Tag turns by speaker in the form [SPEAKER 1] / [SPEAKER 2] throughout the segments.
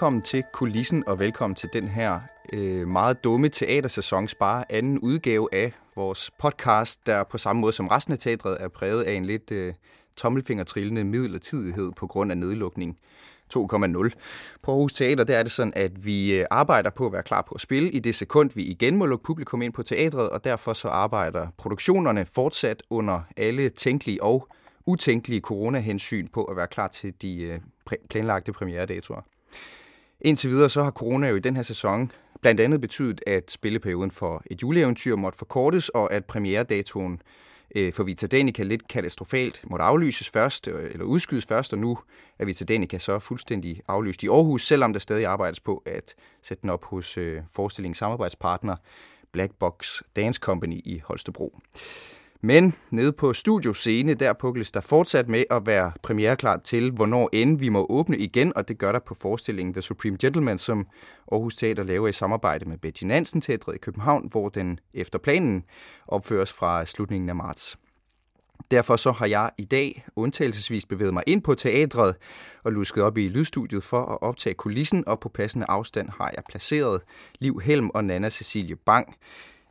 [SPEAKER 1] Velkommen til Kulissen, og velkommen til den her øh, meget dumme teatersæsons bare anden udgave af vores podcast, der på samme måde som resten af teatret er præget af en lidt øh, tommelfingertrillende midlertidighed på grund af nedlukning 2,0. På Aarhus Teater der er det sådan, at vi øh, arbejder på at være klar på at spille i det sekund, vi igen må lukke publikum ind på teatret, og derfor så arbejder produktionerne fortsat under alle tænkelige og utænkelige coronahensyn på at være klar til de øh, planlagte premieredatoer. Indtil videre så har corona jo i den her sæson blandt andet betydet, at spilleperioden for et juleeventyr måtte forkortes, og at premieredatoen øh, for Vita Danica lidt katastrofalt måtte aflyses først, øh, eller udskydes først, og nu er Vita Danica så fuldstændig aflyst i Aarhus, selvom der stadig arbejdes på at sætte den op hos øh, forestillingens samarbejdspartner Black Box Dance Company i Holstebro. Men nede på studioscene, der pukles der fortsat med at være premiereklar til, hvornår end vi må åbne igen, og det gør der på forestillingen The Supreme Gentleman, som Aarhus Teater laver i samarbejde med Betty Nansen Teatret i København, hvor den efter planen opføres fra slutningen af marts. Derfor så har jeg i dag undtagelsesvis bevæget mig ind på teatret og lusket op i lydstudiet for at optage kulissen, og på passende afstand har jeg placeret Liv Helm og Nana Cecilie Bang.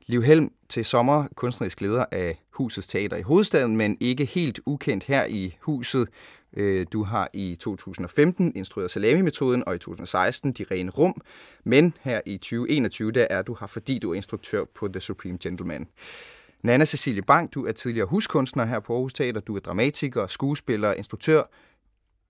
[SPEAKER 1] Liv Helm til sommer kunstnerisk leder af Husets Teater i hovedstaden, men ikke helt ukendt her i huset. Øh, du har i 2015 instrueret Salami-metoden, og i 2016 De Rene Rum. Men her i 2021, der er du her, fordi du er instruktør på The Supreme Gentleman. Nana Cecilie Bang, du er tidligere huskunstner her på Aarhus Teater. Du er dramatiker, skuespiller, instruktør,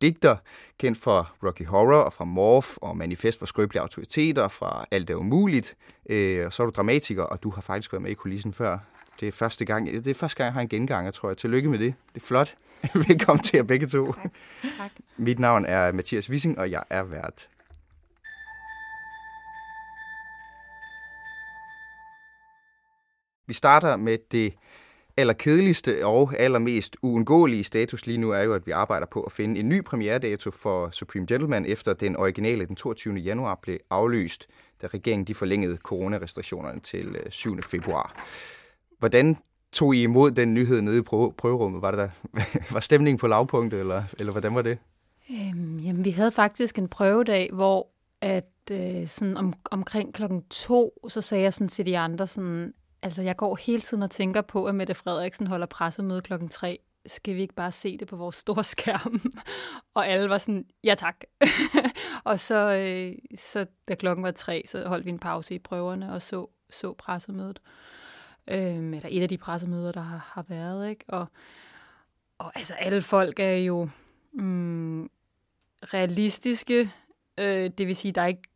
[SPEAKER 1] digter, kendt for Rocky Horror og fra Morph og Manifest for skrøbelige autoriteter, fra Alt er umuligt. Øh, og så er du dramatiker, og du har faktisk været med i kulissen før. Det er første gang, det er første gang, jeg har en genganger, tror jeg. Tillykke med det. Det er flot. Velkommen til jer begge to. Tak. tak. Mit navn er Mathias Wissing, og jeg er vært. Vi starter med det allerkedeligste og allermest uundgåelige status lige nu er jo, at vi arbejder på at finde en ny premieredato for Supreme Gentleman, efter den originale den 22. januar blev aflyst, da regeringen de forlængede coronarestriktionerne til øh, 7. Februar. Hvordan tog I imod den nyhed nede i prøverummet? Var, det der, var stemningen på lavpunktet, eller, eller hvordan var det?
[SPEAKER 2] Øhm, jamen, vi havde faktisk en prøvedag, hvor at øh, sådan om, omkring klokken to, så sagde jeg sådan til de andre, sådan, Altså, jeg går hele tiden og tænker på, at Mette Frederiksen holder pressemøde klokken tre. Skal vi ikke bare se det på vores store skærm? og alle var sådan, ja tak. og så, øh, så, da klokken var tre, så holdt vi en pause i prøverne og så, så pressemødet. Øh, eller et af de pressemøder, der har, har været. Ikke? Og, og altså, alle folk er jo mm, realistiske. Øh, det vil sige, der er ikke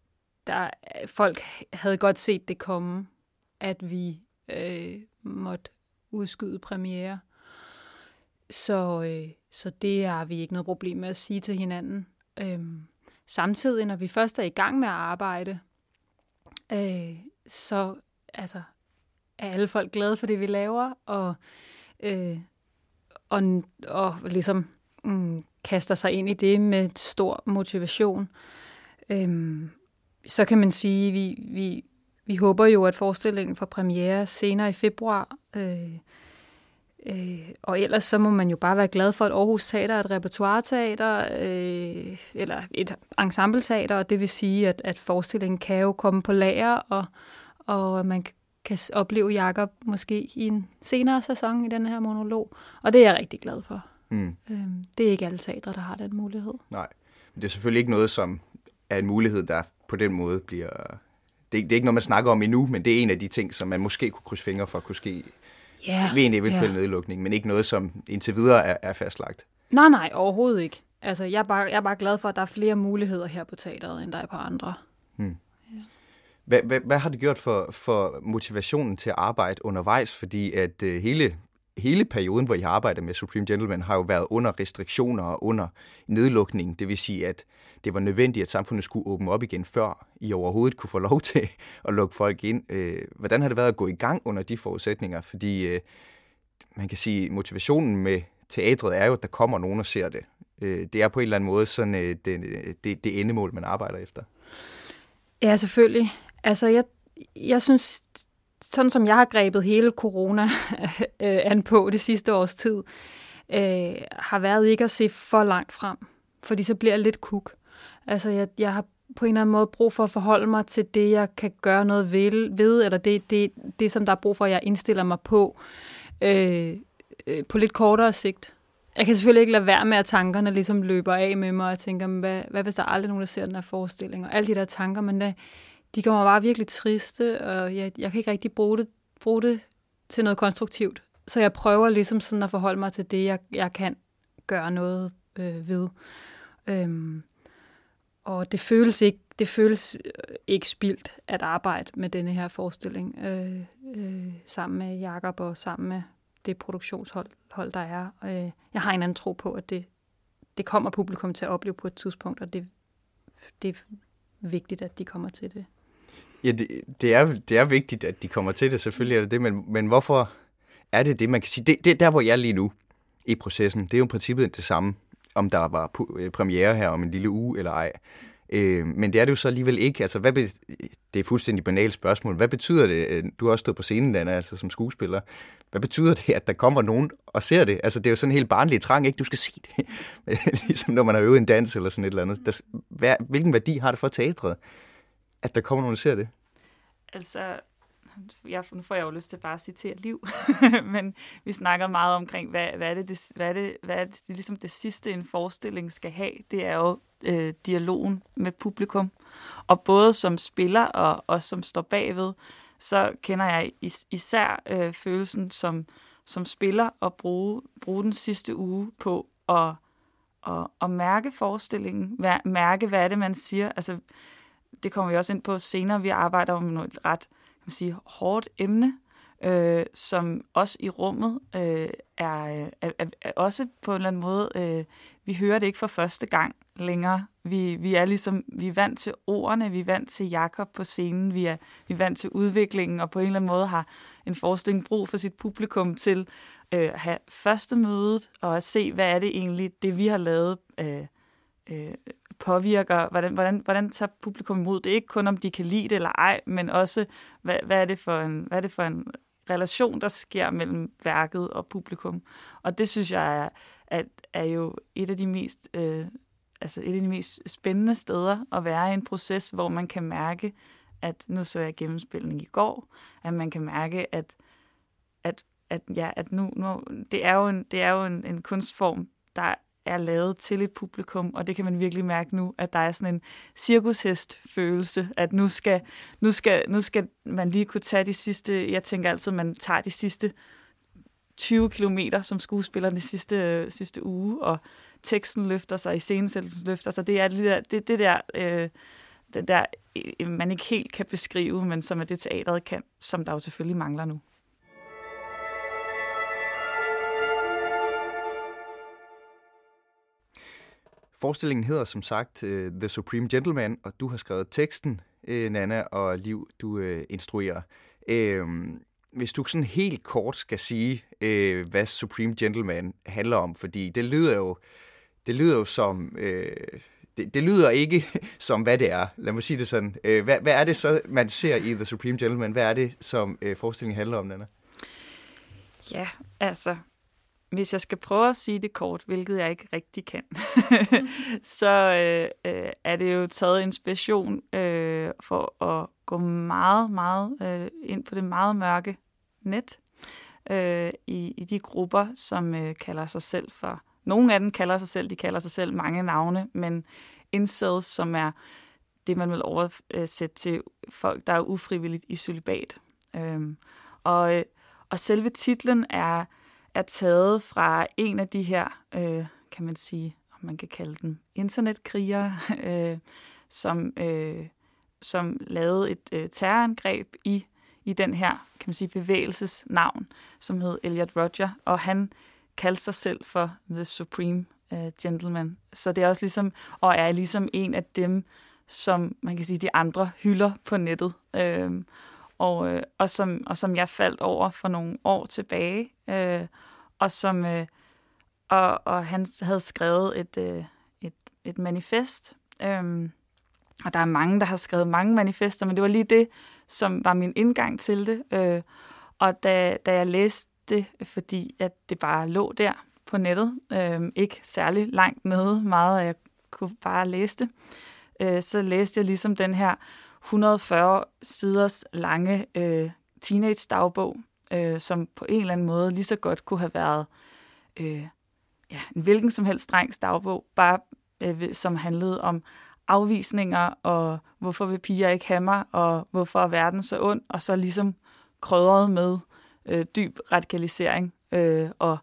[SPEAKER 2] der, folk havde godt set det komme, at vi øh, måtte udskyde premiere. Så, øh, så det har vi ikke noget problem med at sige til hinanden. Øhm, samtidig, når vi først er i gang med at arbejde, øh, så altså, er alle folk glade for det, vi laver, og, øh, og, og ligesom mm, kaster sig ind i det med stor motivation. Øhm, så kan man sige, at vi, vi, vi håber jo, at forestillingen får premiere senere i februar. Øh, øh, og ellers så må man jo bare være glad for, at Aarhus Teater er et repertoireteater, øh, eller et ensembleteater, og det vil sige, at, at forestillingen kan jo komme på lager, og, og man kan opleve Jakob måske i en senere sæson i den her monolog. Og det er jeg rigtig glad for. Mm. Øh, det er ikke alle teatre, der har den mulighed.
[SPEAKER 1] Nej, men det er selvfølgelig ikke noget, som er en mulighed, der på den måde bliver det, det er ikke noget, man snakker om endnu, men det er en af de ting, som man måske kunne krydse fingre for, kunne ske yeah, ved en eventuel yeah. nedlukning, men ikke noget, som indtil videre er, er fastlagt.
[SPEAKER 2] Nej, nej, overhovedet ikke. Altså, jeg er, bare, jeg er bare glad for, at der er flere muligheder her på teateret, end der er på andre. Hmm.
[SPEAKER 1] Ja. Hvad, hvad, hvad har det gjort for, for motivationen til at arbejde undervejs? Fordi at uh, hele hele perioden, hvor I har arbejdet med Supreme Gentleman, har jo været under restriktioner og under nedlukning. Det vil sige, at det var nødvendigt, at samfundet skulle åbne op igen, før I overhovedet kunne få lov til at lukke folk ind. Øh, hvordan har det været at gå i gang under de forudsætninger? Fordi øh, man kan sige, motivationen med teatret er jo, at der kommer nogen og ser det. Øh, det er på en eller anden måde sådan øh, det, øh, det, det endemål, man arbejder efter.
[SPEAKER 2] Ja, selvfølgelig. Altså, jeg, jeg synes, sådan som jeg har grebet hele corona øh, an på det sidste års tid, øh, har været ikke at se for langt frem, fordi så bliver jeg lidt kuk. Altså, jeg, jeg har på en eller anden måde brug for at forholde mig til det, jeg kan gøre noget ved, ved eller det, det, det, som der er brug for, at jeg indstiller mig på, øh, øh, på lidt kortere sigt. Jeg kan selvfølgelig ikke lade være med, at tankerne ligesom løber af med mig, og tænker, hvad, hvad hvis der er nogen, der ser den her forestilling, og alle de der tanker, men det, de kommer bare virkelig triste, og jeg, jeg kan ikke rigtig bruge det, bruge det til noget konstruktivt. Så jeg prøver ligesom sådan at forholde mig til det, jeg, jeg kan gøre noget øh, ved. Øhm, og det føles ikke det føles øh, ikke spildt at arbejde med denne her forestilling øh, øh, sammen med Jakob og sammen med det produktionshold, hold, der er. Øh, jeg har en anden tro på, at det, det kommer publikum til at opleve på et tidspunkt, og det, det er vigtigt, at de kommer til det.
[SPEAKER 1] Ja, det, det, er, det er vigtigt, at de kommer til det, selvfølgelig er det det, men, men hvorfor er det det, man kan sige? Det, det er der, hvor jeg er lige nu i processen. Det er jo i princippet det samme, om der var øh, premiere her om en lille uge eller ej. Øh, men det er det jo så alligevel ikke. Altså, hvad be- det er fuldstændig banalt spørgsmål. Hvad betyder det? Øh, du har også stået på scenen, Anna, altså som skuespiller. Hvad betyder det, at der kommer nogen og ser det? Altså, det er jo sådan en helt barnlig trang, ikke? Du skal se det. ligesom når man har øvet en dans eller sådan et eller andet. Der, hvad, hvilken værdi har det for teatret, at der kommer nogen og ser det?
[SPEAKER 3] Altså, jeg, nu får jeg jo lyst til bare at citere liv, men vi snakker meget omkring, hvad, hvad er det, det, hvad er det, hvad er det, det, ligesom det sidste, en forestilling skal have, det er jo øh, dialogen med publikum. Og både som spiller og, og som står bagved, så kender jeg is, især øh, følelsen som, som spiller at bruge, bruge den sidste uge på at, at, at mærke forestillingen, mærke, hvad er det, man siger. Altså, det kommer vi også ind på senere. Vi arbejder om noget ret man sige, hårdt emne, øh, som også i rummet øh, er, er, er, er også på en eller anden måde, øh, vi hører det ikke for første gang længere. Vi, vi er ligesom, vi er vant til ordene, vi er vant til Jakob på scenen, vi er, vi er vant til udviklingen, og på en eller anden måde har en forestilling brug for sit publikum til øh, at have første mødet, og at se, hvad er det egentlig, det vi har lavet, øh, øh, påvirker, hvordan, hvordan, hvordan tager publikum imod det? Ikke kun om de kan lide det eller ej, men også, hvad, hvad, er det for en, hvad er det for en relation, der sker mellem værket og publikum. Og det synes jeg er, at, er jo et af de mest øh, altså et af de mest spændende steder at være i en proces, hvor man kan mærke, at nu så jeg gennemspilning i går, at man kan mærke, at, at, at, ja, at nu, nu det er jo, en, det er jo en, en kunstform, der er lavet til et publikum, og det kan man virkelig mærke nu, at der er sådan en cirkushest-følelse, at nu skal, nu, skal, nu skal man lige kunne tage de sidste, jeg tænker altid, at man tager de sidste 20 kilometer som skuespiller den sidste, sidste uge, og teksten løfter sig, iscenesættelsen løfter sig. Det er det der, det, det der, øh, det der, øh, man ikke helt kan beskrive, men som er det teatret kan, som der jo selvfølgelig mangler nu.
[SPEAKER 1] Forestillingen hedder som sagt øh, The Supreme Gentleman, og du har skrevet teksten, øh, Nana, og Liv, du øh, instruerer. Uh, hvis du sådan helt kort skal sige, uh, hvad Supreme Gentleman handler om, fordi det lyder jo, det lyder jo som... Uh, det, det lyder ikke som, hvad det er. Lad mig sige det sådan. Hvad, hvad er det så, man ser i The Supreme Gentleman? Hvad er det, som forestillingen handler om, Nana?
[SPEAKER 3] Ja, altså, hvis jeg skal prøve at sige det kort, hvilket jeg ikke rigtig kan, så øh, øh, er det jo taget inspiration øh, for at gå meget, meget øh, ind på det meget mørke net øh, i, i de grupper, som øh, kalder sig selv for... Nogle af dem kalder sig selv, de kalder sig selv mange navne, men incels, som er det, man vil oversætte til folk, der er ufrivilligt i celibat. Øh, og, øh, og selve titlen er er taget fra en af de her, øh, kan man sige, om man kan kalde dem internetkrigere, øh, som, øh, som lavede et øh, terrorangreb i, i den her, kan man sige, bevægelsesnavn, som hed Elliot Roger, og han kaldte sig selv for The Supreme øh, Gentleman. Så det er også ligesom, og er ligesom en af dem, som man kan sige, de andre hylder på nettet. Øh, og, øh, og, som, og som jeg faldt over for nogle år tilbage, øh, og som øh, og, og han havde skrevet et, øh, et, et manifest. Øh, og der er mange, der har skrevet mange manifester, men det var lige det, som var min indgang til det. Øh, og da, da jeg læste det, fordi at det bare lå der på nettet, øh, ikke særlig langt nede, meget og jeg kunne bare læse det, øh, så læste jeg ligesom den her 140 siders lange øh, teenage-dagbog, øh, som på en eller anden måde lige så godt kunne have været øh, ja, en hvilken som helst drengs dagbog, bare øh, som handlede om afvisninger, og hvorfor vil piger ikke have mig, og hvorfor er verden så ond, og så ligesom krødret med øh, dyb radikalisering øh, og,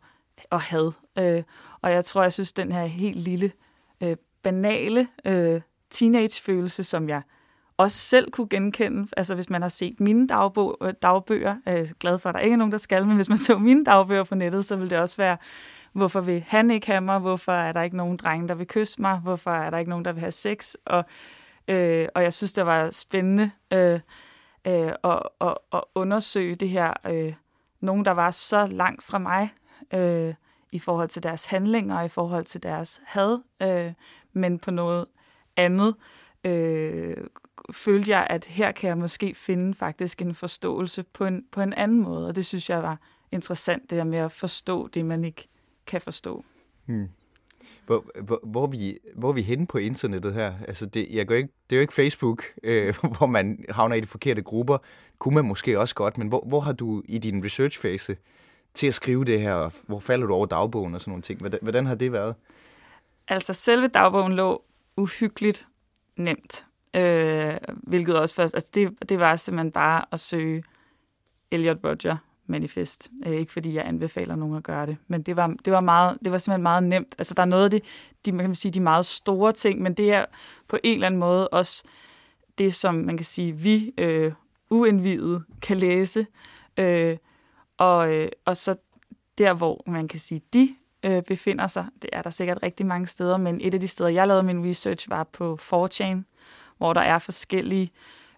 [SPEAKER 3] og had. Øh, og jeg tror, jeg synes, den her helt lille, øh, banale øh, teenage-følelse, som jeg også selv kunne genkende, altså hvis man har set mine dagbog, øh, dagbøger, øh, glad for, at der ikke er nogen, der skal, men hvis man så mine dagbøger på nettet, så ville det også være, hvorfor vil han ikke have mig, hvorfor er der ikke nogen drenge, der vil kysse mig, hvorfor er der ikke nogen, der vil have sex, og, øh, og jeg synes, det var spændende øh, øh, at, at, at undersøge det her, øh, nogen, der var så langt fra mig, øh, i forhold til deres handlinger, i forhold til deres had, øh, men på noget andet øh, følte jeg, at her kan jeg måske finde faktisk en forståelse på en, på en anden måde, og det synes jeg var interessant, det der med at forstå det, man ikke kan forstå. Hmm.
[SPEAKER 1] Hvor, hvor, hvor, vi, hvor er vi henne på internettet her? Altså det, jeg går ikke, det er jo ikke Facebook, øh, hvor man havner i de forkerte grupper. Kunne man måske også godt, men hvor, hvor har du i din researchfase til at skrive det her? Hvor falder du over dagbogen og sådan nogle ting? Hvordan, hvordan har det været?
[SPEAKER 3] Altså selve dagbogen lå uhyggeligt nemt. Øh, hvilket også først, altså det, det var simpelthen bare at søge Elliot Roger manifest. Øh, ikke fordi jeg anbefaler nogen at gøre det, men det var, det var, meget, det var simpelthen meget nemt. Altså der er noget af det, de, man kan sige, de meget store ting, men det er på en eller anden måde også det, som man kan sige, vi øh, uindvidede kan læse. Øh, og, øh, og så der, hvor man kan sige, de øh, befinder sig, det er der sikkert rigtig mange steder, men et af de steder, jeg lavede min research, var på 4chan, hvor der er forskellige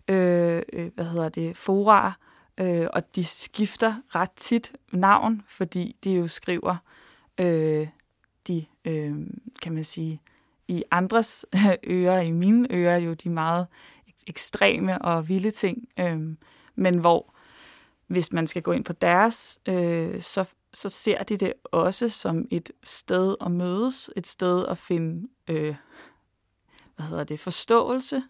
[SPEAKER 3] øh, øh, hvad hedder det, fora, øh, og de skifter ret tit navn, fordi de jo skriver øh, de, øh, kan man sige, i andres ører, i mine ører, jo de meget ekstreme og vilde ting, øh, men hvor hvis man skal gå ind på deres, øh, så, så ser de det også som et sted at mødes, et sted at finde øh, hvad hedder det, forståelse,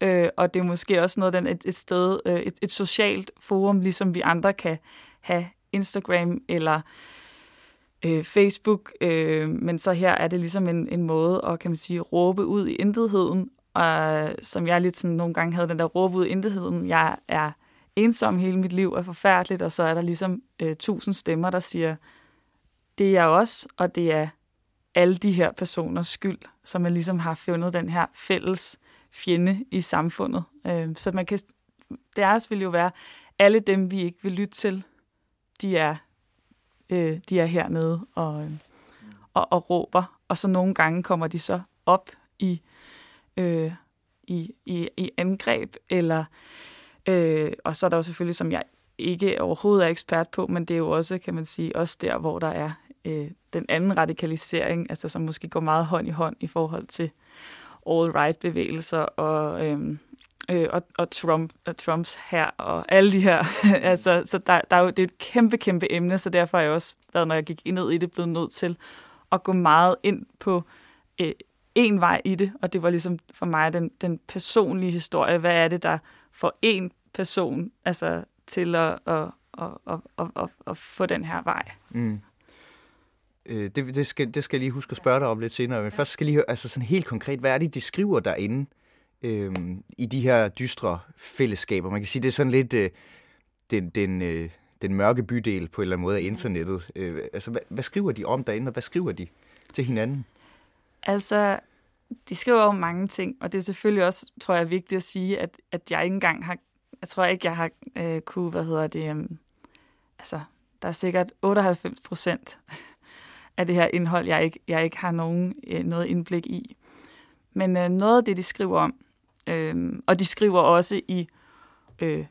[SPEAKER 3] Øh, og det er måske også noget, den, et, et sted, øh, et, et socialt forum, ligesom vi andre kan have Instagram eller øh, Facebook, øh, men så her er det ligesom en, en måde at, kan man sige, råbe ud i intetheden, og som jeg lidt sådan nogle gange havde den der råbe ud i intetheden, jeg er ensom hele mit liv, er forfærdeligt, og så er der ligesom øh, tusind stemmer, der siger, det er jeg også, og det er alle de her personers skyld, som man ligesom har fundet den her fælles fjende i samfundet. Øh, så man kan, deres vil jo være, alle dem, vi ikke vil lytte til, de er, øh, de er hernede og, øh, og, og råber. Og så nogle gange kommer de så op i, øh, i, i, i angreb, eller øh, og så er der jo selvfølgelig, som jeg ikke overhovedet er ekspert på, men det er jo også, kan man sige, også der, hvor der er øh, den anden radikalisering, altså som måske går meget hånd i hånd i forhold til all-right-bevægelser og, øh, øh, og, og Trump, og Trumps her og alle de her. altså, så der, der er jo, det er et kæmpe, kæmpe emne, så derfor har jeg også været, når jeg gik ned i det, blevet nødt til at gå meget ind på øh, en vej i det, og det var ligesom for mig den, den personlige historie. Hvad er det, der får en person altså, til at, at, at, at, at, at, at få den her vej? Mm.
[SPEAKER 1] Øh, det, det, skal, det skal jeg lige huske at spørge dig om lidt senere. Men først skal jeg lige høre, altså sådan helt konkret, hvad er det, de skriver derinde øh, i de her dystre fællesskaber? Man kan sige, det er sådan lidt øh, den, den, øh, den mørke bydel på en eller anden måde af internettet. Øh, altså, hvad, hvad skriver de om derinde, og hvad skriver de til hinanden?
[SPEAKER 3] Altså, de skriver om mange ting, og det er selvfølgelig også, tror jeg, vigtigt at sige, at, at jeg ikke engang har, jeg tror ikke, jeg har øh, kunne, hvad hedder det, øh, altså, der er sikkert 98 procent af det her indhold, jeg ikke, jeg ikke har nogen, øh, noget indblik i. Men øh, noget af det, de skriver om, øh, og de skriver også i øh,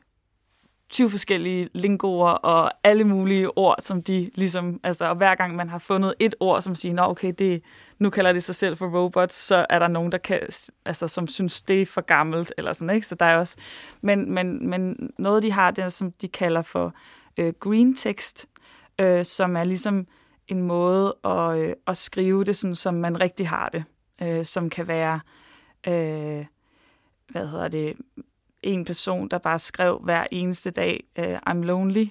[SPEAKER 3] 20 forskellige lingoer og alle mulige ord, som de ligesom, altså og hver gang man har fundet et ord, som siger, nå okay, det, nu kalder det sig selv for robots, så er der nogen, der kan, altså, som synes, det er for gammelt, eller sådan, ikke? Så der er også, men, men, men noget, de har, det er, som de kalder for øh, green text, øh, som er ligesom en måde at, øh, at skrive det, sådan, som man rigtig har det, øh, som kan være øh, hvad hedder det, en person, der bare skrev hver eneste dag, øh, I'm lonely,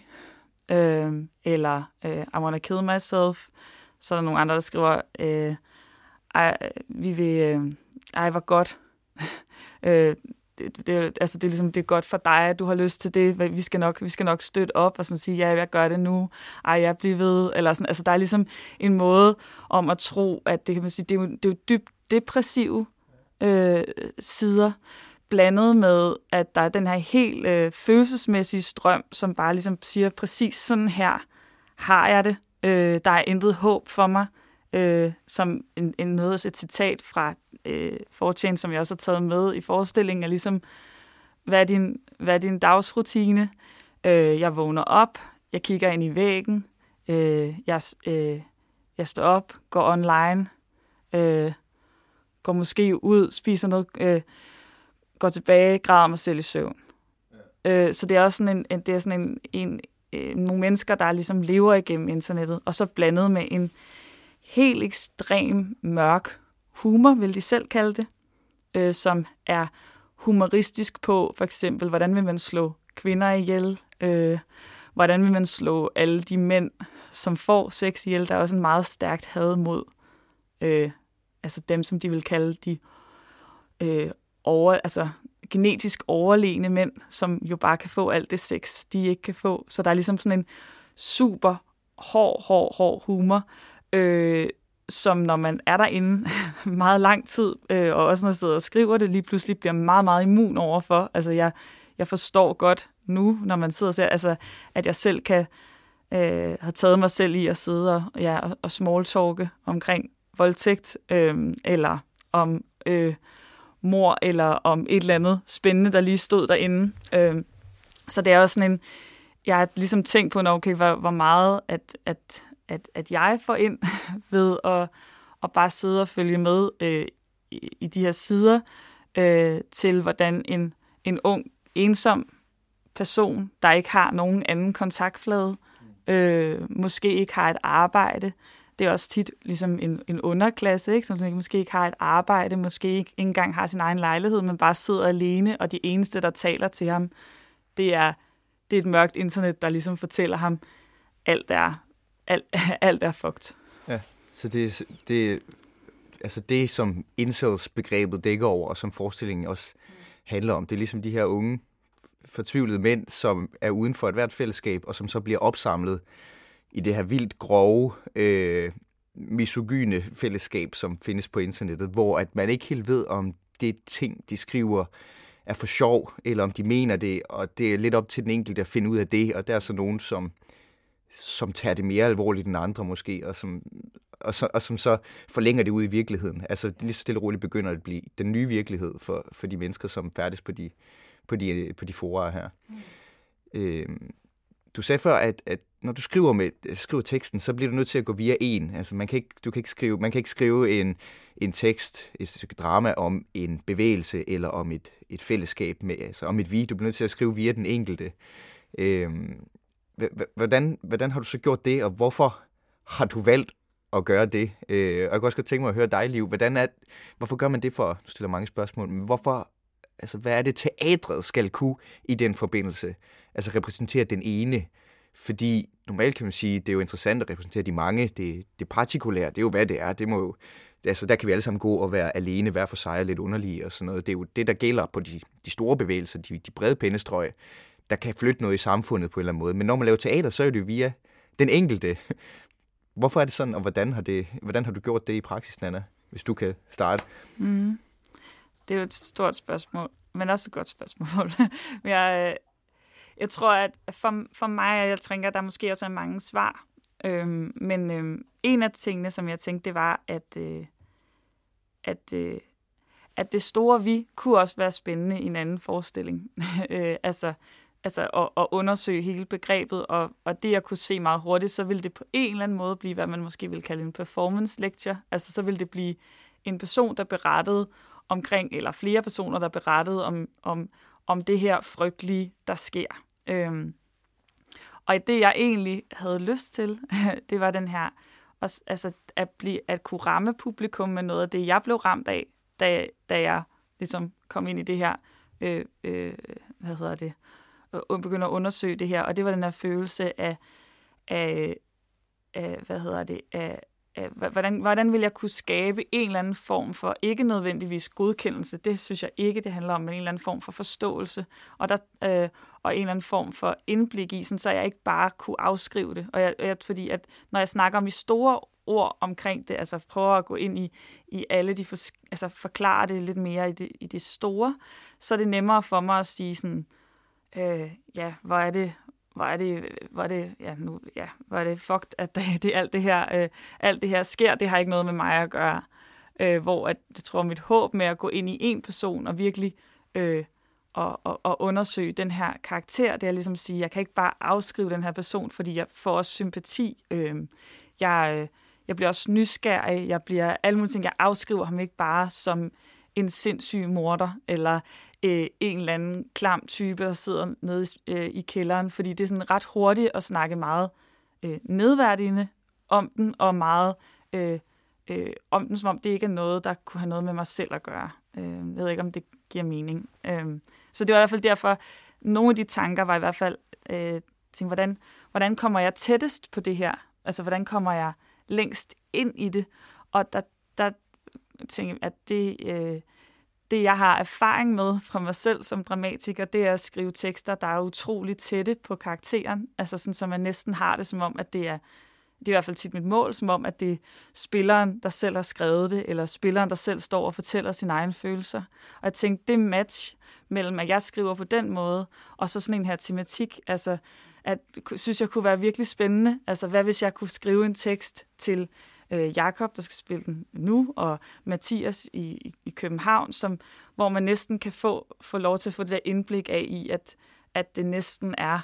[SPEAKER 3] øh, eller øh, I wanna kill myself. Så er der nogle andre, der skriver, øh, ej, vi vil, øh, ej, hvor godt. øh, det, det, altså det er ligesom, det er godt for dig, at du har lyst til det. Vi skal nok, vi skal nok støtte op og sådan sige, ja, jeg gør det nu. Ej, jeg bliver ved. Eller sådan. Altså, der er ligesom en måde om at tro, at det kan man sige, det er jo, det er jo dybt depressive øh, sider, blandet med, at der er den her helt øh, følelsesmæssige strøm, som bare ligesom siger, præcis sådan her har jeg det. Øh, der er intet håb for mig. Øh, som en, en noget, et citat fra øh, Fortjent, som jeg også har taget med i forestillingen, er ligesom, hvad er din, hvad er din dagsrutine? Øh, jeg vågner op, jeg kigger ind i væggen, øh, jeg, øh, jeg står op, går online, øh, går måske ud, spiser noget, øh, går tilbage, græder mig selv i søvn. Ja. Øh, så det er også sådan en, en, det er sådan en, en, øh, nogle mennesker, der ligesom lever igennem internettet, og så blandet med en helt ekstrem mørk humor, vil de selv kalde det, øh, som er humoristisk på, for eksempel, hvordan vil man slå kvinder ihjel, øh, hvordan vil man slå alle de mænd, som får sex ihjel. Der er også en meget stærkt had mod øh, altså dem, som de vil kalde de øh, over, altså genetisk overlegne mænd, som jo bare kan få alt det sex, de ikke kan få. Så der er ligesom sådan en super hård, hård, hård humor, øh, som når man er derinde meget lang tid, øh, og også når jeg sidder og skriver det, lige pludselig bliver meget, meget immun overfor. Altså jeg, jeg forstår godt nu, når man sidder og ser, altså, at jeg selv kan øh, have taget mig selv i at sidde og, ja, og, og smalltalke omkring voldtægt, øh, eller om øh, mor, eller om et eller andet spændende, der lige stod derinde. Øh, så det er også sådan en, jeg har ligesom tænkt på, okay, hvor, hvor meget, at, at, at, at jeg får ind ved at, at bare sidde og følge med øh, i, i de her sider øh, til, hvordan en, en ung, ensom person, der ikke har nogen anden kontaktflade, øh, måske ikke har et arbejde, det er også tit ligesom en, en underklasse, ikke? som måske ikke har et arbejde, måske ikke engang har sin egen lejlighed, men bare sidder alene, og de eneste, der taler til ham, det er, det er et mørkt internet, der ligesom fortæller ham, alt er, alt, alt er fucked.
[SPEAKER 1] Ja, så det, det, altså det, som incels-begrebet dækker over, og som forestillingen også handler om, det er ligesom de her unge, fortvivlede mænd, som er uden for et hvert fællesskab, og som så bliver opsamlet i det her vildt grove, øh, misogyne fællesskab, som findes på internettet, hvor at man ikke helt ved, om det ting, de skriver, er for sjov, eller om de mener det, og det er lidt op til den enkelte at finde ud af det, og der er så nogen, som, som tager det mere alvorligt end andre måske, og som, og, så, og som så forlænger det ud i virkeligheden. Altså lige så stille og roligt begynder at blive den nye virkelighed for, for de mennesker, som færdes på de, på de, på de forer her. Mm. Øh, du sagde før, at, at når du skriver med skriver teksten, så bliver du nødt til at gå via en. Altså man kan ikke, du kan ikke skrive, man kan ikke skrive en, en tekst, et stykke drama om en bevægelse eller om et, et fællesskab med, altså om et vi. Du bliver nødt til at skrive via den enkelte. Øhm, hvordan, hvordan har du så gjort det, og hvorfor har du valgt at gøre det? Øh, og jeg kan også godt tænke mig at høre dig, Liv. Hvordan er, hvorfor gør man det for, du stiller mange spørgsmål, men hvorfor, altså hvad er det teatret skal kunne i den forbindelse? Altså repræsentere den ene fordi normalt kan man sige, det er jo interessant at repræsentere de mange. Det, det partikulære, det er jo hvad det er. Det må jo, altså, der kan vi alle sammen gå og være alene, hver for sig og lidt underlige og sådan noget. Det er jo det, der gælder på de, de store bevægelser, de, de brede pindestrøg, der kan flytte noget i samfundet på en eller anden måde. Men når man laver teater, så er det jo via den enkelte. Hvorfor er det sådan, og hvordan har, det, hvordan har du gjort det i praksis, Nana, hvis du kan starte?
[SPEAKER 3] Mm. Det er jo et stort spørgsmål, men også et godt spørgsmål. jeg, øh, jeg tror, at for, for mig, jeg tænker, at der måske også er mange svar. Øhm, men øhm, en af tingene, som jeg tænkte, det var, at, øh, at, øh, at det store vi kunne også være spændende i en anden forestilling. øh, altså, altså at, at undersøge hele begrebet, og, og det jeg kunne se meget hurtigt, så ville det på en eller anden måde blive, hvad man måske vil kalde en performance lecture. Altså så ville det blive en person, der berettede omkring, eller flere personer, der berettede om, om, om det her frygtelige, der sker. Øhm, og det, jeg egentlig havde lyst til, det var den her, altså at, blive, at kunne ramme publikum med noget af det, jeg blev ramt af, da, da jeg ligesom kom ind i det her, øh, øh, hvad hedder det, øh, begynder at undersøge det her, og det var den her følelse af, af, af hvad hedder det, af, af hvordan, hvordan vil jeg kunne skabe en eller anden form for, ikke nødvendigvis godkendelse, det synes jeg ikke, det handler om, men en eller anden form for forståelse, og, der, øh, og en eller anden form for indblik i, sådan, så jeg ikke bare kunne afskrive det. Og jeg, jeg, fordi at når jeg snakker om de store ord omkring det, altså prøver at gå ind i, i alle de, for, altså forklare det lidt mere i det, i det store, så er det nemmere for mig at sige sådan, øh, øh, ja, hvor er det, hvor er det, hvor er det, ja, nu, ja, hvor er det fucked, at det, det, alt, det her, øh, alt det her sker, det har ikke noget med mig at gøre. Øh, hvor at, jeg tror, mit håb med at gå ind i en person og virkelig øh, og, og, og undersøge den her karakter, det er ligesom at sige, jeg kan ikke bare afskrive den her person, fordi jeg får også sympati. Øh, jeg, øh, jeg bliver også nysgerrig, jeg bliver alle mulige ting, jeg afskriver ham ikke bare som en sindssyg morder, eller øh, en eller anden klam type, der sidder nede i, øh, i kælderen, fordi det er sådan ret hurtigt at snakke meget øh, nedværdigende om den, og meget øh, øh, om den, som om det ikke er noget, der kunne have noget med mig selv at gøre. Øh, jeg ved ikke, om det giver mening. Øh, så det var i hvert fald derfor, nogle af de tanker var i hvert fald, øh, tænkte, hvordan, hvordan kommer jeg tættest på det her? Altså, hvordan kommer jeg længst ind i det? Og der, der tænkte jeg, at det... Øh, det, jeg har erfaring med fra mig selv som dramatiker, det er at skrive tekster, der er utrolig tætte på karakteren. Altså sådan, så man næsten har det som om, at det er, det er i hvert fald tit mit mål, som om, at det er spilleren, der selv har skrevet det, eller spilleren, der selv står og fortæller sine egne følelser. Og jeg tænkte, det match mellem, at jeg skriver på den måde, og så sådan en her tematik, altså, at synes jeg kunne være virkelig spændende. Altså, hvad hvis jeg kunne skrive en tekst til øh, Jakob, der skal spille den nu, og Mathias i, i København, som, hvor man næsten kan få, få lov til at få det der indblik af i, at, at det næsten er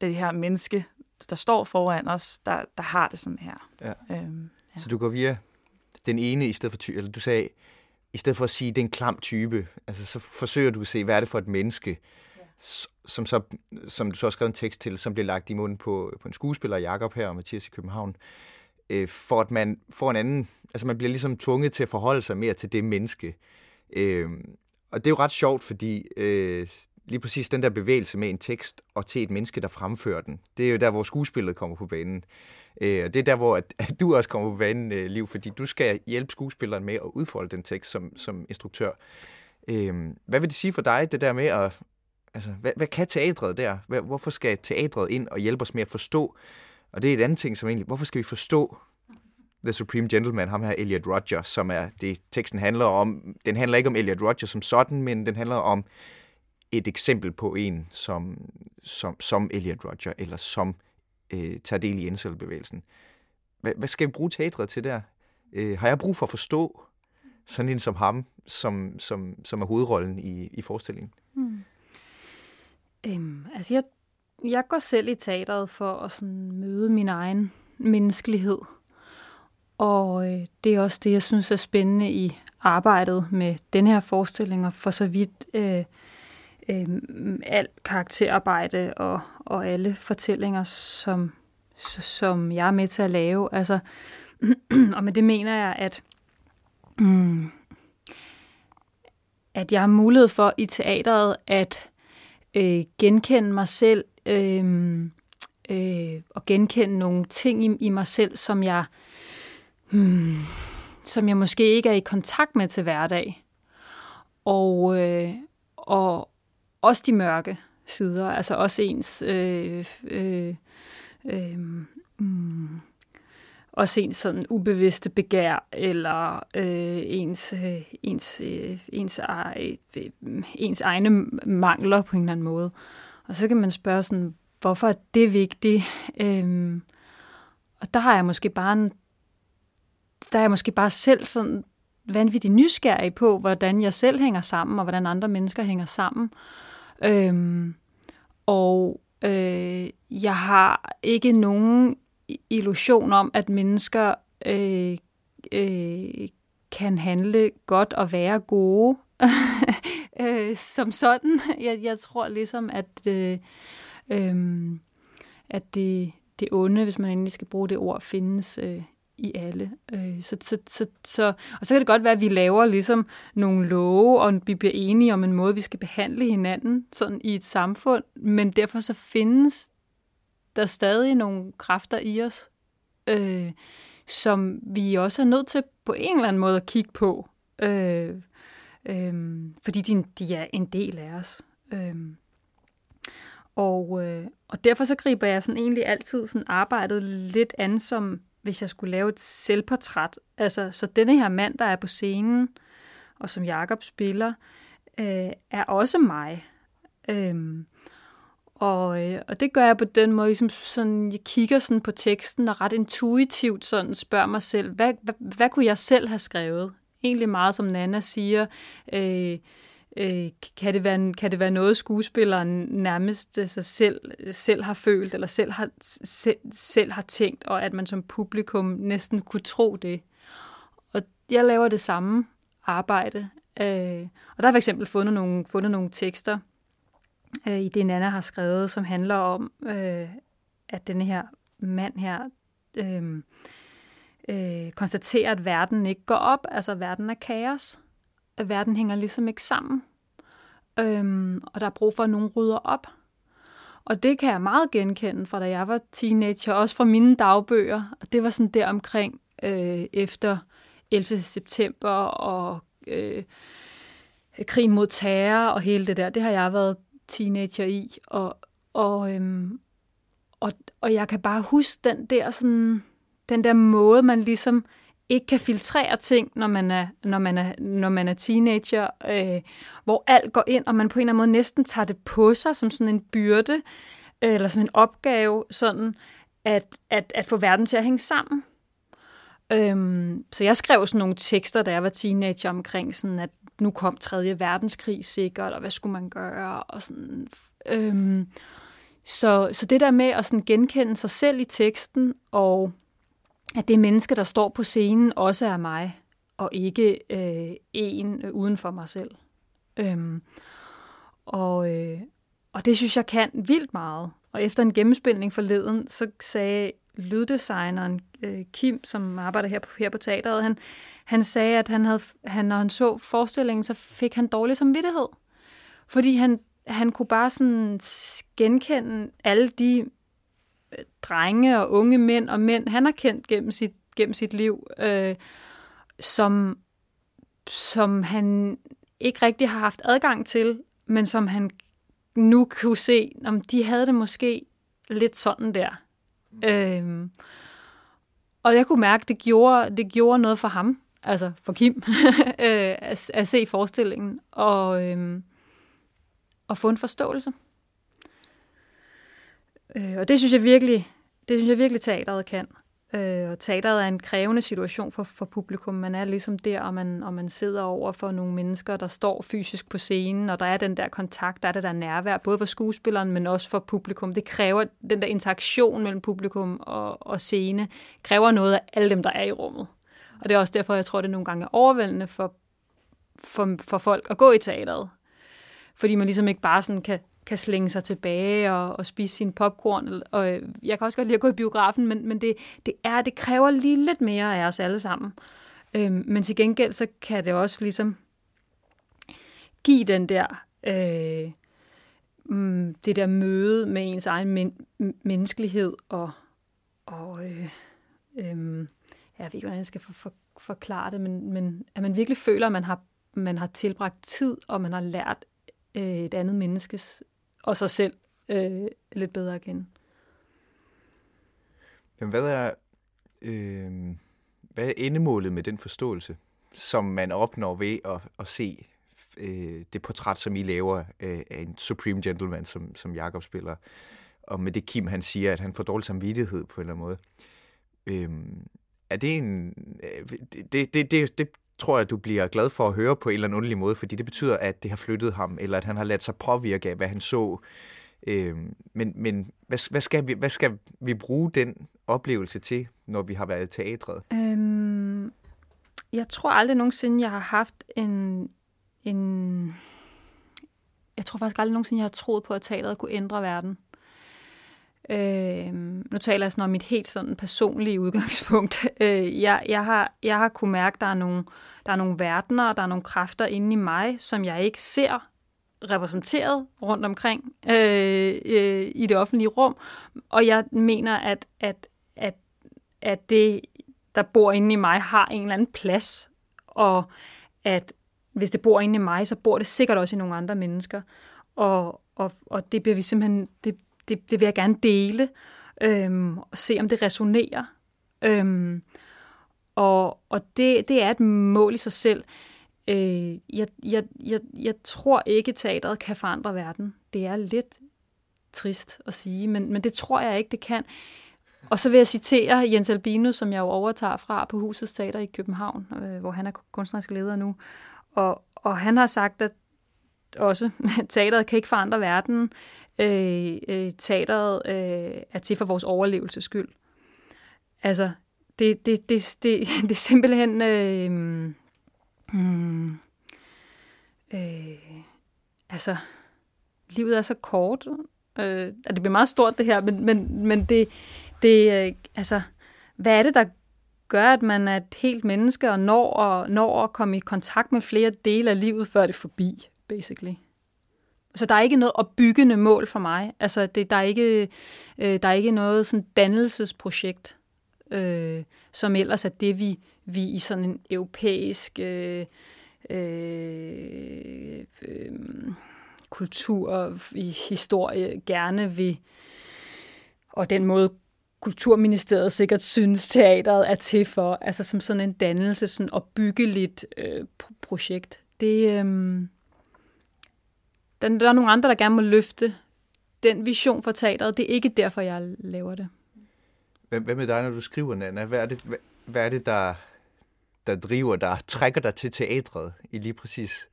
[SPEAKER 3] det her menneske, der står foran os, der, der har det sådan her. Ja.
[SPEAKER 1] Øhm, ja. Så du går via den ene i stedet for ty- eller du sagde, i stedet for at sige, det er en klam type, altså så forsøger du at se, hvad er det for et menneske, ja. som, så, som du så har skrevet en tekst til, som bliver lagt i munden på, på en skuespiller, Jakob her og Mathias i København øh, Øh, for at man får en anden, altså man bliver ligesom tvunget til at forholde sig mere til det menneske. Øh, og det er jo ret sjovt, fordi øh, lige præcis den der bevægelse med en tekst og til et menneske, der fremfører den, det er jo der, hvor skuespillet kommer på banen. Øh, og det er der, hvor at, at du også kommer på banen, øh, Liv, fordi du skal hjælpe skuespilleren med at udfolde den tekst som, som instruktør. Øh, hvad vil det sige for dig, det der med at... Altså, hvad, hvad kan teatret der? Hvorfor skal teatret ind og hjælpe os med at forstå og det er et andet ting, som egentlig, hvorfor skal vi forstå The Supreme Gentleman, ham her Elliot Rodger, som er det, teksten handler om. Den handler ikke om Elliot Rodger som sådan, men den handler om et eksempel på en, som, som, som Elliot Rodger, eller som øh, tager del i incel-bevægelsen. Hvad, hvad skal vi bruge teatret til der? Øh, har jeg brug for at forstå sådan en som ham, som, som, som er hovedrollen i, i forestillingen? Hmm.
[SPEAKER 2] Øhm, altså jeg jeg går selv i teateret for at sådan møde min egen menneskelighed. Og øh, det er også det, jeg synes er spændende i arbejdet med den her forestilling, og for så vidt øh, øh, alt karakterarbejde og, og alle fortællinger, som, som jeg er med til at lave. Altså, og med det mener jeg, at, mm, at jeg har mulighed for i teateret at øh, genkende mig selv øh, øh, og genkende nogle ting i, i mig selv, som jeg, hmm, som jeg måske ikke er i kontakt med til hverdag. Og, øh, og også de mørke sider, altså også ens øh, øh, øh, mm, også ens sådan ubevidste begær, eller øh, ens, øh, ens, øh, ens, øh, øh ens egne mangler på en eller anden måde. Og så kan man spørge sådan, hvorfor er det vigtigt? Øhm, og der har jeg måske bare en, der er jeg måske bare selv sådan vanvittigt nysgerrig på, hvordan jeg selv hænger sammen, og hvordan andre mennesker hænger sammen. Øhm, og øh, jeg har ikke nogen illusion om, at mennesker øh, øh, kan handle godt og være gode øh, som sådan. Jeg, jeg tror ligesom, at, øh, øh, at det, det onde, hvis man endelig skal bruge det ord, findes øh, i alle. Øh, så, så, så, så, og så kan det godt være, at vi laver ligesom nogle love, og vi bliver enige om en måde, vi skal behandle hinanden sådan i et samfund, men derfor så findes der stadig nogle kræfter i os, øh, som vi også er nødt til på en eller anden måde at kigge på, øh, øhm, fordi de, de er en del af os. Øhm. Og, øh, og derfor så griber jeg sådan egentlig altid sådan arbejdet lidt an, som hvis jeg skulle lave et selvportræt. Altså, så denne her mand, der er på scenen, og som Jakob spiller, øh, er også mig. Øhm, og, øh, og det gør jeg på den måde, ligesom sådan, jeg kigger sådan på teksten og ret intuitivt sådan spørger mig selv, hvad, hvad, hvad kunne jeg selv have skrevet? Egentlig meget som Nana siger, øh, øh, kan, det være, kan det være noget, skuespilleren nærmest øh, sig selv, selv har følt, eller selv har, selv, selv har tænkt, og at man som publikum næsten kunne tro det. Og jeg laver det samme arbejde. Øh, og der har for eksempel fundet nogle, fundet nogle tekster øh, i det, Nana har skrevet, som handler om, øh, at den her mand her øh, øh, konstaterer, at verden ikke går op, altså verden er kaos at verden hænger ligesom ikke sammen. Øhm, og der er brug for, at nogen rydder op. Og det kan jeg meget genkende fra da jeg var teenager, også fra mine dagbøger. Og det var sådan der omkring øh, efter 11. september og øh, krig mod terror og hele det der. Det har jeg været teenager i. Og, og, øhm, og, og jeg kan bare huske den der, sådan, den der måde, man ligesom ikke kan filtrere ting, når man er, når man er, når man er teenager, øh, hvor alt går ind, og man på en eller anden måde næsten tager det på sig som sådan en byrde, øh, eller som en opgave, sådan at, at, at få verden til at hænge sammen. Øhm, så jeg skrev sådan nogle tekster, da jeg var teenager, omkring sådan, at nu kom 3. verdenskrig sikkert, og hvad skulle man gøre, og sådan... Øhm, så, så det der med at sådan genkende sig selv i teksten, og at det menneske, der står på scenen, også er mig, og ikke øh, en øh, uden for mig selv. Øhm, og, øh, og det synes jeg kan vildt meget. Og efter en gennemspilning forleden, så sagde lyddesigneren øh, Kim, som arbejder her på, her på teateret, han, han sagde, at han havde, han, når han så forestillingen, så fik han dårlig samvittighed. Fordi han, han kunne bare sådan genkende alle de drenge og unge mænd og mænd, han har kendt gennem sit, gennem sit liv, øh, som, som han ikke rigtig har haft adgang til, men som han nu kunne se, om de havde det måske lidt sådan der. Mm. Øh, og jeg kunne mærke, det gjorde, det gjorde noget for ham, altså for Kim, øh, at, at se forestillingen og, øh, og få en forståelse. Øh, og det synes jeg virkelig, det synes jeg virkelig teateret kan. Øh, og teateret er en krævende situation for, for publikum. Man er ligesom der, og man, og man sidder over for nogle mennesker, der står fysisk på scenen, og der er den der kontakt, der er det der nærvær, både for skuespilleren, men også for publikum. Det kræver, den der interaktion mellem publikum og, og scene, kræver noget af alle dem, der er i rummet. Og det er også derfor, jeg tror, det nogle gange er overvældende for, for, for folk at gå i teateret. Fordi man ligesom ikke bare sådan kan kan slænge sig tilbage og, og spise sin popcorn. Og øh, jeg kan også godt lide at gå i biografen, men, men det, det, er, det kræver lige lidt mere af os alle sammen. Øhm, men til gengæld, så kan det også ligesom give den der, øh, mm, det der møde med ens egen men, menneskelighed og, og øh, øh, jeg ved ikke, hvordan jeg skal for, for, forklare det, men, men at man virkelig føler, at man har, man har tilbragt tid, og man har lært øh, et andet menneskes og sig selv øh, lidt bedre at kende.
[SPEAKER 1] Men hvad er, øh, hvad er endemålet med den forståelse, som man opnår ved at, at se øh, det portræt, som I laver øh, af en supreme gentleman, som, som Jakob spiller, og med det Kim, han siger, at han får dårlig samvittighed på en eller anden måde. Øh, er det en... Øh, det, det, det, det tror jeg, du bliver glad for at høre på en eller anden underlig måde, fordi det betyder, at det har flyttet ham, eller at han har ladt sig påvirke af, hvad han så. Øh, men men hvad, hvad, skal vi, hvad skal vi bruge den oplevelse til, når vi har været i teatret? Øhm,
[SPEAKER 2] jeg tror aldrig nogensinde, jeg har haft en, en... Jeg tror faktisk aldrig nogensinde, jeg har troet på, at teatret kunne ændre verden. Øh, nu taler jeg sådan om mit helt sådan personlige udgangspunkt. Øh, jeg, jeg, har, jeg har kunne mærke, at der er, nogle, der er nogle verdener, der er nogle kræfter inde i mig, som jeg ikke ser repræsenteret rundt omkring øh, øh, i det offentlige rum. Og jeg mener, at, at, at, at det, der bor inde i mig, har en eller anden plads. Og at hvis det bor inde i mig, så bor det sikkert også i nogle andre mennesker. Og, og, og det bliver vi simpelthen, det, det, det vil jeg gerne dele, øhm, og se om det resonerer. Øhm, og og det, det er et mål i sig selv. Øh, jeg, jeg, jeg, jeg tror ikke, teateret kan forandre verden. Det er lidt trist at sige, men, men det tror jeg ikke, det kan. Og så vil jeg citere Jens Albino, som jeg jo overtager fra på Husets Teater i København, øh, hvor han er kunstnerisk leder nu. Og, og han har sagt, at også, teateret kan ikke forandre verden. Øh, øh, teateret øh, er til for vores overlevelses skyld. Altså, det, det, det, det, det er simpelthen... Øh, hmm, øh, altså, livet er så kort. Øh, altså, det bliver meget stort, det her, men, men, men det, det øh, altså, hvad er det, der gør, at man er et helt menneske og når, og, når at komme i kontakt med flere dele af livet, før det er forbi, basically. Så der er ikke noget opbyggende mål for mig. Altså, det, der, er ikke, øh, der er ikke noget sådan dannelsesprojekt, øh, som ellers er det, vi, vi i sådan en europæisk øh, øh, øh, kultur i historie gerne vil, og den måde Kulturministeriet sikkert synes, teateret er til for, altså som sådan en dannelse, sådan opbyggeligt øh, projekt. Det, øh, den, der er nogle andre, der gerne må løfte den vision for teateret. Det er ikke derfor, jeg laver det.
[SPEAKER 1] Hvad, hvad med dig, når du skriver, Nana? Hvad er det, hvad, hvad er det der, der driver dig, trækker dig til teatret i lige præcis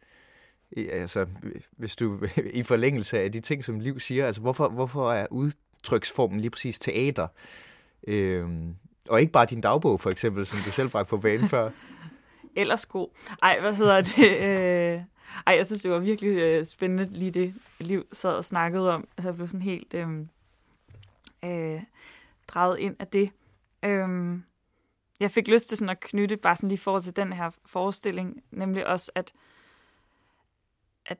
[SPEAKER 1] i, altså, hvis du i forlængelse af de ting, som Liv siger, altså hvorfor, hvorfor er udtryksformen lige præcis teater? Øhm, og ikke bare din dagbog, for eksempel, som du selv bragte på banen før.
[SPEAKER 3] Ellers god. Ej, hvad hedder det? Øh, ej, jeg synes, det var virkelig øh, spændende, lige det Liv sad og snakkede om. Altså, jeg blev sådan helt øh, øh, draget ind af det. Øh, jeg fik lyst til sådan at knytte, bare sådan lige forhold til den her forestilling, nemlig også, at, at,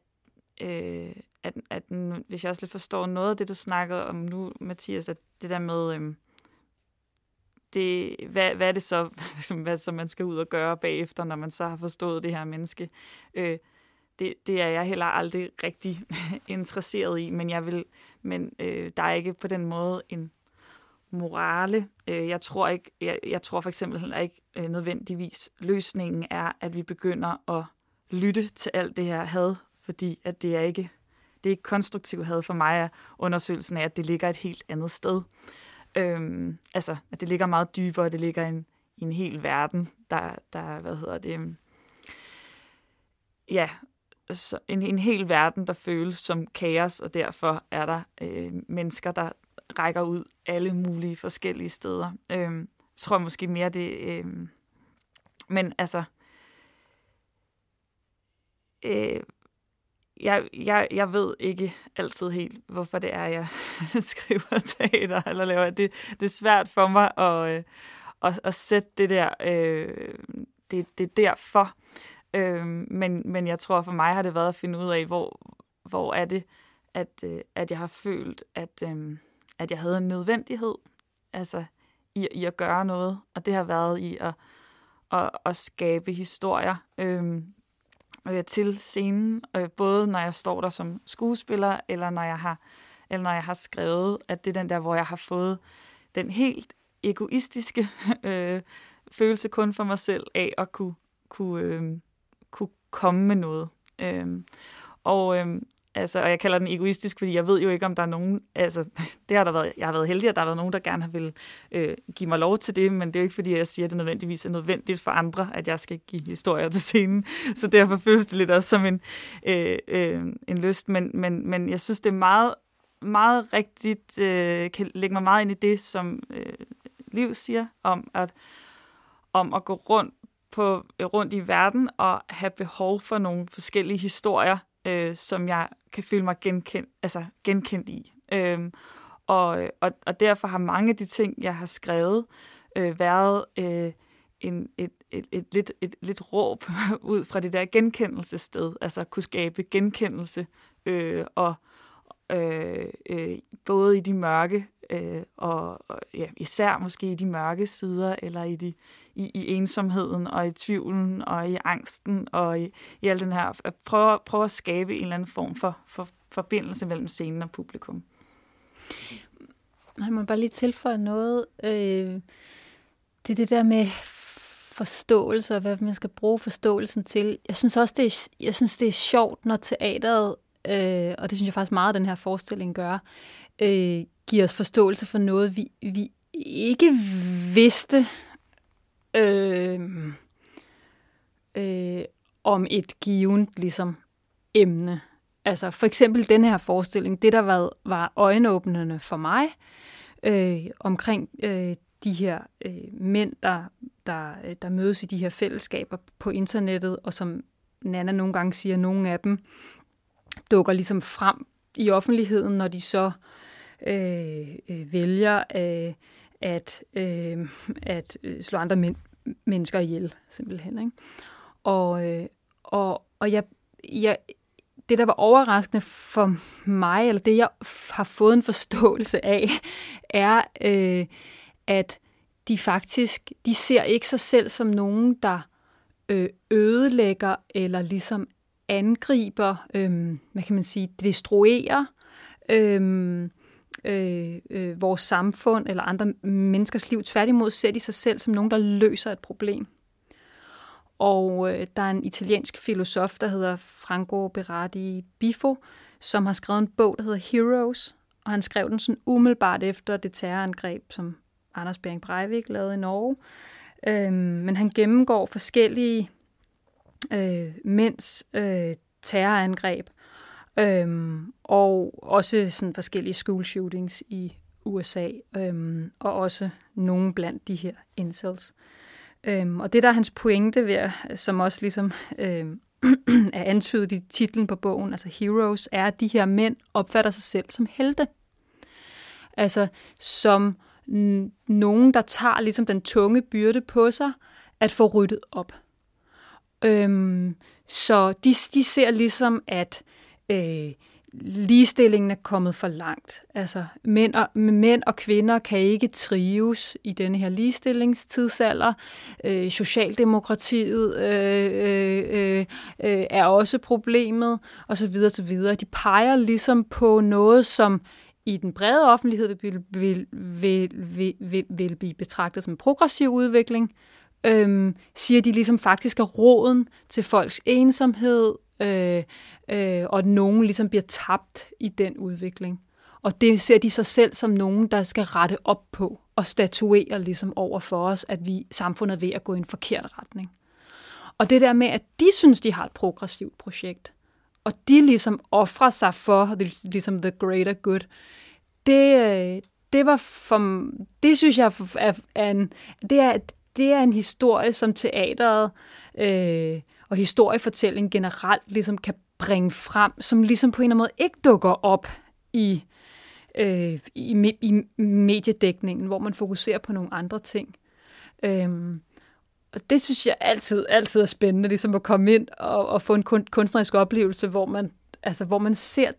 [SPEAKER 3] øh, at, at hvis jeg også lidt forstår noget af det, du snakkede om nu, Mathias, at det der med, øh, det, hvad, hvad er det så, hvad så man skal ud og gøre bagefter, når man så har forstået det her menneske. Øh, det, det er jeg heller aldrig rigtig interesseret i, men jeg vil, men øh, der er ikke på den måde en morale. Øh, jeg tror ikke, jeg, jeg tror for eksempel heller ikke øh, nødvendigvis løsningen er, at vi begynder at lytte til alt det her had, fordi at det er ikke det er ikke konstruktiv had for mig at undersøgelsen af, at det ligger et helt andet sted. Øhm, altså, at det ligger meget dybere, det ligger i en, i en hel verden, der, der, hvad hedder det, ja, en, en hel verden, der føles som kaos, og derfor er der øh, mennesker, der rækker ud alle mulige forskellige steder. Øh, jeg tror måske mere det... Øh, men altså... Øh, jeg, jeg, jeg ved ikke altid helt, hvorfor det er, jeg skriver teater eller laver det. Det er svært for mig at, øh, at, at sætte det der, øh, det, det derfor. Øh, men, men jeg tror for mig har det været at finde ud af, hvor, hvor er det, at, øh, at jeg har følt, at, øh, at jeg havde en nødvendighed altså i, i at gøre noget. Og det har været i at, at, at skabe historier øhm, øh, til scenen, øh, både når jeg står der som skuespiller, eller når jeg har eller når jeg har skrevet, at det er den der, hvor jeg har fået den helt egoistiske øh, følelse kun for mig selv af at kunne, kunne øh, kunne komme med noget. Øhm, og, øhm, altså, og jeg kalder den egoistisk, fordi jeg ved jo ikke, om der er nogen... Altså, det har der været, jeg har været heldig, at der har været nogen, der gerne har vil øh, give mig lov til det, men det er jo ikke, fordi jeg siger, at det nødvendigvis er nødvendigt for andre, at jeg skal give historier til scenen. Så derfor føles det lidt også som en, øh, øh, en lyst. Men, men, men jeg synes, det er meget, meget rigtigt, øh, kan lægge mig meget ind i det, som øh, Liv siger, om at, om at gå rundt på, øh, rundt i verden og have behov for nogle forskellige historier, øh, som jeg kan føle mig genkendt, altså genkendt i. Øh, Og, og, og derfor har mange af de ting, jeg har skrevet, øh, været øh, en, et, et, et, lidt, et lidt råb ud fra det der genkendelsessted, altså kunne skabe genkendelse øh, og øh, øh, både i de mørke øh, og, og ja, især måske i de mørke sider eller i de i, i ensomheden og i tvivlen og i angsten og i, i al den her at prøve, prøve at skabe en eller anden form for, for forbindelse mellem scenen og publikum.
[SPEAKER 2] Jeg må bare lige tilføje noget. Øh, det er det der med forståelse, og hvad man skal bruge forståelsen til. Jeg synes også, det er, jeg synes, det er sjovt, når teateret, øh, og det synes jeg faktisk meget, den her forestilling gør, øh, giver os forståelse for noget, vi, vi ikke vidste øh, øh, om et givet ligesom, emne. Altså for eksempel den her forestilling, det der var, var øjenåbnende for mig, øh, omkring øh, de her øh, mænd, der, der, der mødes i de her fællesskaber på internettet, og som Nana nogle gange siger, nogle af dem dukker ligesom frem i offentligheden, når de så øh, øh, vælger øh, at, øh, at øh, slå andre mænd mennesker ihjel, simpelthen. Ikke? Og, øh, og, og jeg, jeg, det, der var overraskende for mig, eller det, jeg har fået en forståelse af, er, øh, at de faktisk, de ser ikke sig selv som nogen, der øh, ødelægger eller ligesom angriber, øh, hvad kan man sige, destruerer øh, øh, øh, vores samfund eller andre menneskers liv. Tværtimod ser de sig selv som nogen, der løser et problem. Og øh, der er en italiensk filosof, der hedder Franco Berardi Bifo, som har skrevet en bog, der hedder Heroes, og han skrev den sådan umiddelbart efter det terrorangreb, som Anders Bering Breivik lavede i Norge. Øhm, men han gennemgår forskellige øh, mænds øh, terrorangreb, øhm, og også sådan forskellige school shootings i USA, øhm, og også nogle blandt de her incels. Øhm, og det, der er hans pointe, ved, som også ligesom øhm, er antydet i titlen på bogen, altså Heroes, er, at de her mænd opfatter sig selv som helte. Altså som nogen, der tager ligesom den tunge byrde på sig, at få ryddet op. Øhm, så de, de ser ligesom, at øh, ligestillingen er kommet for langt. Altså mænd og, mænd og kvinder kan ikke trives i denne her ligestillingstidsalder. Øh, Socialdemokratiet øh, øh, øh, øh er også problemet, osv. osv. De peger ligesom på noget, som i den brede offentlighed vil, vil, vil, vil, vil, vil blive betragtet som en progressiv udvikling, øhm, siger de ligesom faktisk er roden til folks ensomhed, øh, øh, og at nogen ligesom bliver tabt i den udvikling. Og det ser de sig selv som nogen, der skal rette op på og statuere ligesom over for os, at vi samfundet er ved at gå i en forkert retning. Og det der med, at de synes, de har et progressivt projekt, og de ligesom offrer sig for ligesom the greater good, det, øh, det var for, det synes jeg er, er en, det er, det er en historie, som teateret øh, og historiefortælling generelt ligesom kan bringe frem, som ligesom på en eller anden måde ikke dukker op i, øh, i, i mediedækningen, hvor man fokuserer på nogle andre ting. Øhm, og det synes jeg altid, altid er spændende, ligesom at komme ind og, og få en kunstnerisk oplevelse, hvor man, altså, hvor man ser,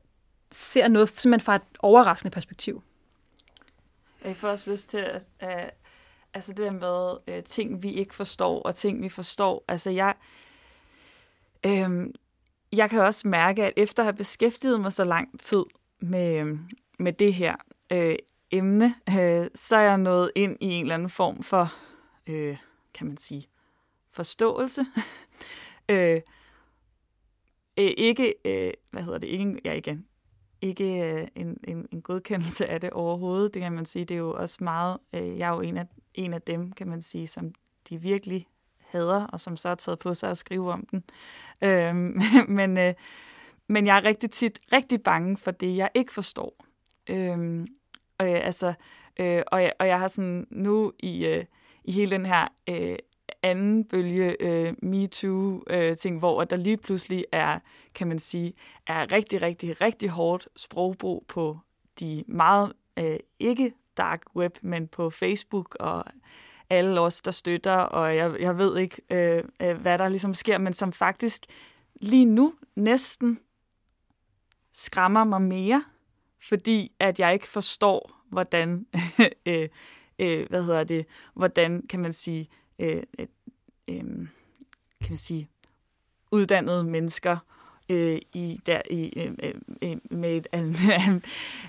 [SPEAKER 2] ser noget simpelthen fra et overraskende perspektiv.
[SPEAKER 3] Jeg får også lyst til at, at altså det der med øh, ting, vi ikke forstår, og ting, vi forstår. Altså jeg, øh, Øhm, jeg kan også mærke, at efter at have beskæftiget mig så lang tid med, øhm, med det her øh, emne, øh, så er jeg nået ind i en eller anden form for, øh, kan man sige, forståelse. øh, ikke, øh, hvad hedder det, ikke, ja igen, ikke øh, en, en, en godkendelse af det overhovedet, det kan man sige. Det er jo også meget, øh, jeg er jo en af, en af dem, kan man sige, som de virkelig hader, og som så har taget på sig at skrive om den. Øh, men, øh, men jeg er rigtig tit rigtig bange for det, jeg ikke forstår. Øhm, øh, og, altså, øh, og, jeg, og jeg har sådan nu i, øh, i hele den her øh, anden bølge øh, MeToo-ting, øh, hvor der lige pludselig er, kan man sige, er rigtig, rigtig, rigtig hårdt sprogbrug på de meget øh, ikke dark web, men på Facebook og alle os, der støtter, og jeg, jeg ved ikke, øh, øh, hvad der ligesom sker, men som faktisk lige nu næsten skræmmer mig mere, fordi at jeg ikke forstår, hvordan, øh, øh, hvad hedder det, hvordan kan man sige, øh, øh, øh, kan man sige, uddannede mennesker øh, i der i øh, øh, øh med et al,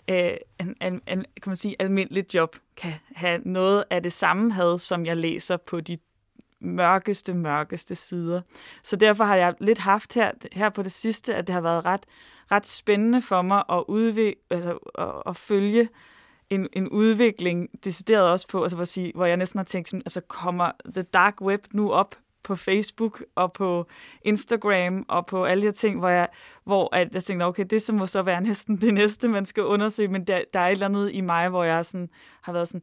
[SPEAKER 3] øh, en, en, kan man sige almindeligt job kan have noget af det samme had, som jeg læser på de mørkeste, mørkeste sider. Så derfor har jeg lidt haft her, her på det sidste, at det har været ret, ret spændende for mig at, udvikle, altså, at, at følge en, en udvikling, decideret også på, altså, hvor, sige, hvor jeg næsten har tænkt, sådan, altså kommer the dark web nu op på Facebook og på Instagram og på alle de her ting, hvor jeg, hvor at jeg tænkte, okay, det så må så være næsten det næste, man skal undersøge, men der, der er et eller andet i mig, hvor jeg sådan, har været sådan,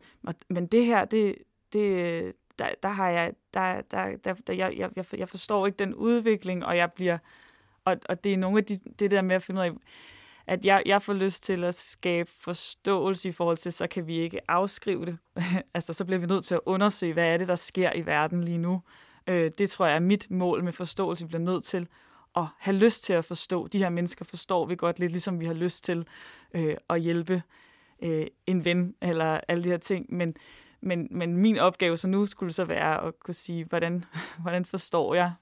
[SPEAKER 3] men det her, det, det, der, der har jeg, der, der, der, der jeg, jeg, jeg forstår ikke den udvikling, og jeg bliver, og, og det er nogle af de, det der med at finde ud af, at jeg, jeg får lyst til at skabe forståelse i forhold til, så kan vi ikke afskrive det. altså, så bliver vi nødt til at undersøge, hvad er det, der sker i verden lige nu. Øh, det tror jeg er mit mål med forståelse. Vi bliver nødt til at have lyst til at forstå. De her mennesker forstår vi godt lidt, ligesom vi har lyst til øh, at hjælpe øh, en ven, eller alle de her ting. Men, men, men min opgave så nu skulle så være at kunne sige, hvordan, hvordan forstår jeg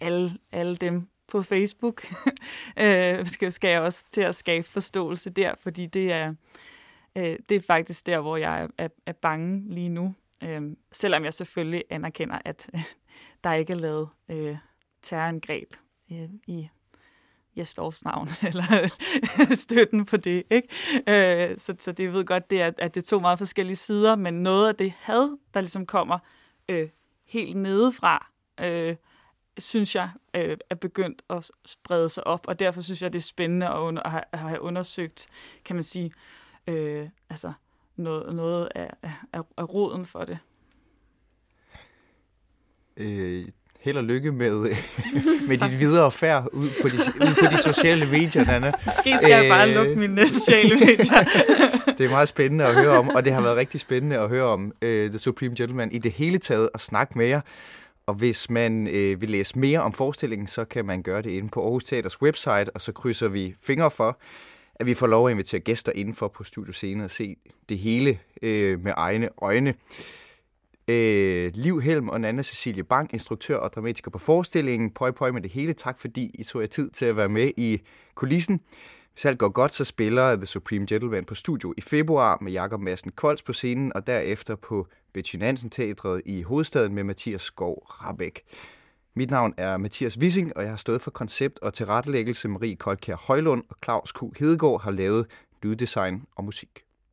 [SPEAKER 3] alle, alle dem på Facebook? øh, skal, skal jeg også til at skabe forståelse der, fordi det er, øh, det er faktisk der, hvor jeg er, er, er bange lige nu. Øh, selvom jeg selvfølgelig anerkender, at der ikke er lavet øh, terrorangreb øh, i Jesdorfs navn, eller støtten på det. Ikke? Øh, så, så det ved godt, det er, at det er to meget forskellige sider, men noget af det had, der ligesom kommer øh, helt nedefra, øh, synes jeg øh, er begyndt at sprede sig op, og derfor synes jeg, det er spændende at, under, at have undersøgt, kan man sige, øh, altså noget, noget af, af, af roden for det.
[SPEAKER 1] Øh, held og lykke med, med dit videre færd ud på de, ud på de sociale medier, Nana.
[SPEAKER 3] Måske skal øh, jeg bare øh, lukke mine sociale medier.
[SPEAKER 1] det er meget spændende at høre om, og det har været rigtig spændende at høre om uh, The Supreme Gentleman i det hele taget og snakke med jer. Og hvis man øh, vil læse mere om forestillingen, så kan man gøre det inde på Aarhus Teaters website, og så krydser vi fingre for, at vi får lov at invitere gæster indenfor på Studio Scene og se det hele øh, med egne øjne. Øh, Liv Helm og Nanna Cecilie Bank, instruktør og dramatiker på forestillingen. Pøj, pøj med det hele. Tak fordi I tog jer tid til at være med i kulissen. Hvis alt går godt, så spiller The Supreme Gentleman på studio i februar med Jakob Madsen Kolds på scenen, og derefter på Betty Nansen Teatret i hovedstaden med Mathias Skov Rabeck. Mit navn er Mathias Wissing, og jeg har stået for koncept og tilrettelæggelse. Marie Koldkær Højlund og Claus Q. Hedegaard har lavet lyddesign og musik.